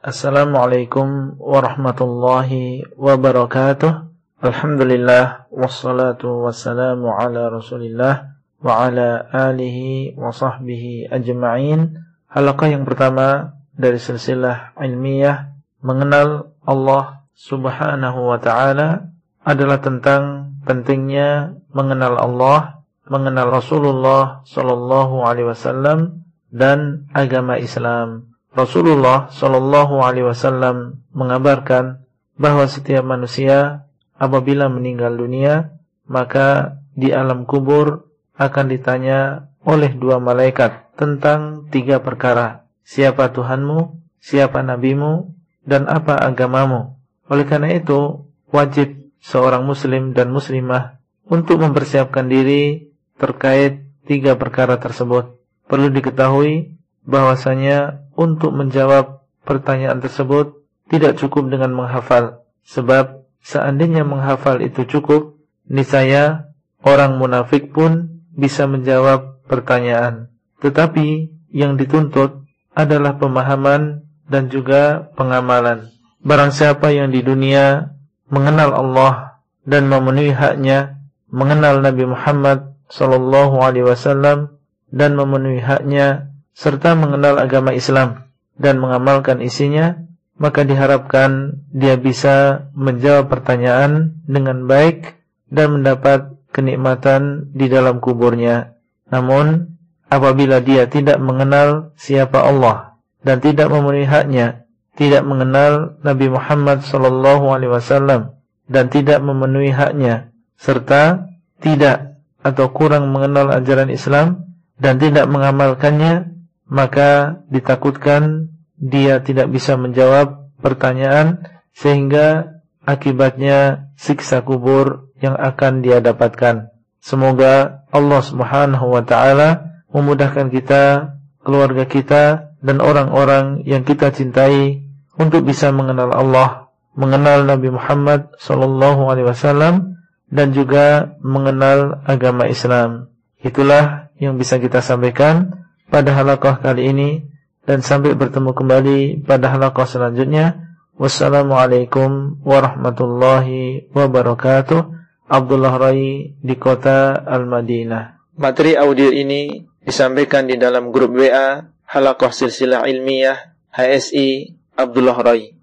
Assalamualaikum warahmatullahi wabarakatuh. Alhamdulillah wassalatu wassalamu ala Rasulillah wa ala alihi wa sahbihi ajma'in. Halaqah yang pertama dari silsilah ilmiah mengenal Allah Subhanahu wa taala adalah tentang pentingnya mengenal Allah, mengenal Rasulullah sallallahu alaihi wasallam dan agama Islam. Rasulullah Shallallahu Alaihi Wasallam mengabarkan bahwa setiap manusia apabila meninggal dunia maka di alam kubur akan ditanya oleh dua malaikat tentang tiga perkara siapa Tuhanmu, siapa nabimu, dan apa agamamu. Oleh karena itu wajib seorang muslim dan muslimah untuk mempersiapkan diri terkait tiga perkara tersebut. Perlu diketahui bahwasanya untuk menjawab pertanyaan tersebut tidak cukup dengan menghafal sebab seandainya menghafal itu cukup niscaya orang munafik pun bisa menjawab pertanyaan. Tetapi yang dituntut adalah pemahaman dan juga pengamalan. Barang siapa yang di dunia mengenal Allah dan memenuhi haknya mengenal Nabi Muhammad sallallahu alaihi wasallam dan memenuhi haknya serta mengenal agama Islam dan mengamalkan isinya, maka diharapkan dia bisa menjawab pertanyaan dengan baik dan mendapat kenikmatan di dalam kuburnya. Namun, apabila dia tidak mengenal siapa Allah dan tidak memenuhi haknya, tidak mengenal Nabi Muhammad wasallam dan tidak memenuhi haknya serta tidak atau kurang mengenal ajaran Islam dan tidak mengamalkannya, maka ditakutkan dia tidak bisa menjawab pertanyaan sehingga akibatnya siksa kubur yang akan dia dapatkan. Semoga Allah Subhanahu wa taala memudahkan kita, keluarga kita dan orang-orang yang kita cintai untuk bisa mengenal Allah, mengenal Nabi Muhammad sallallahu alaihi wasallam dan juga mengenal agama Islam. Itulah yang bisa kita sampaikan pada halaqah kali ini dan sampai bertemu kembali pada halaqah selanjutnya. Wassalamualaikum warahmatullahi wabarakatuh. Abdullah Rai di kota Al-Madinah. Materi audio ini disampaikan di dalam grup WA Halaqah Silsilah Ilmiah HSI Abdullah Rai.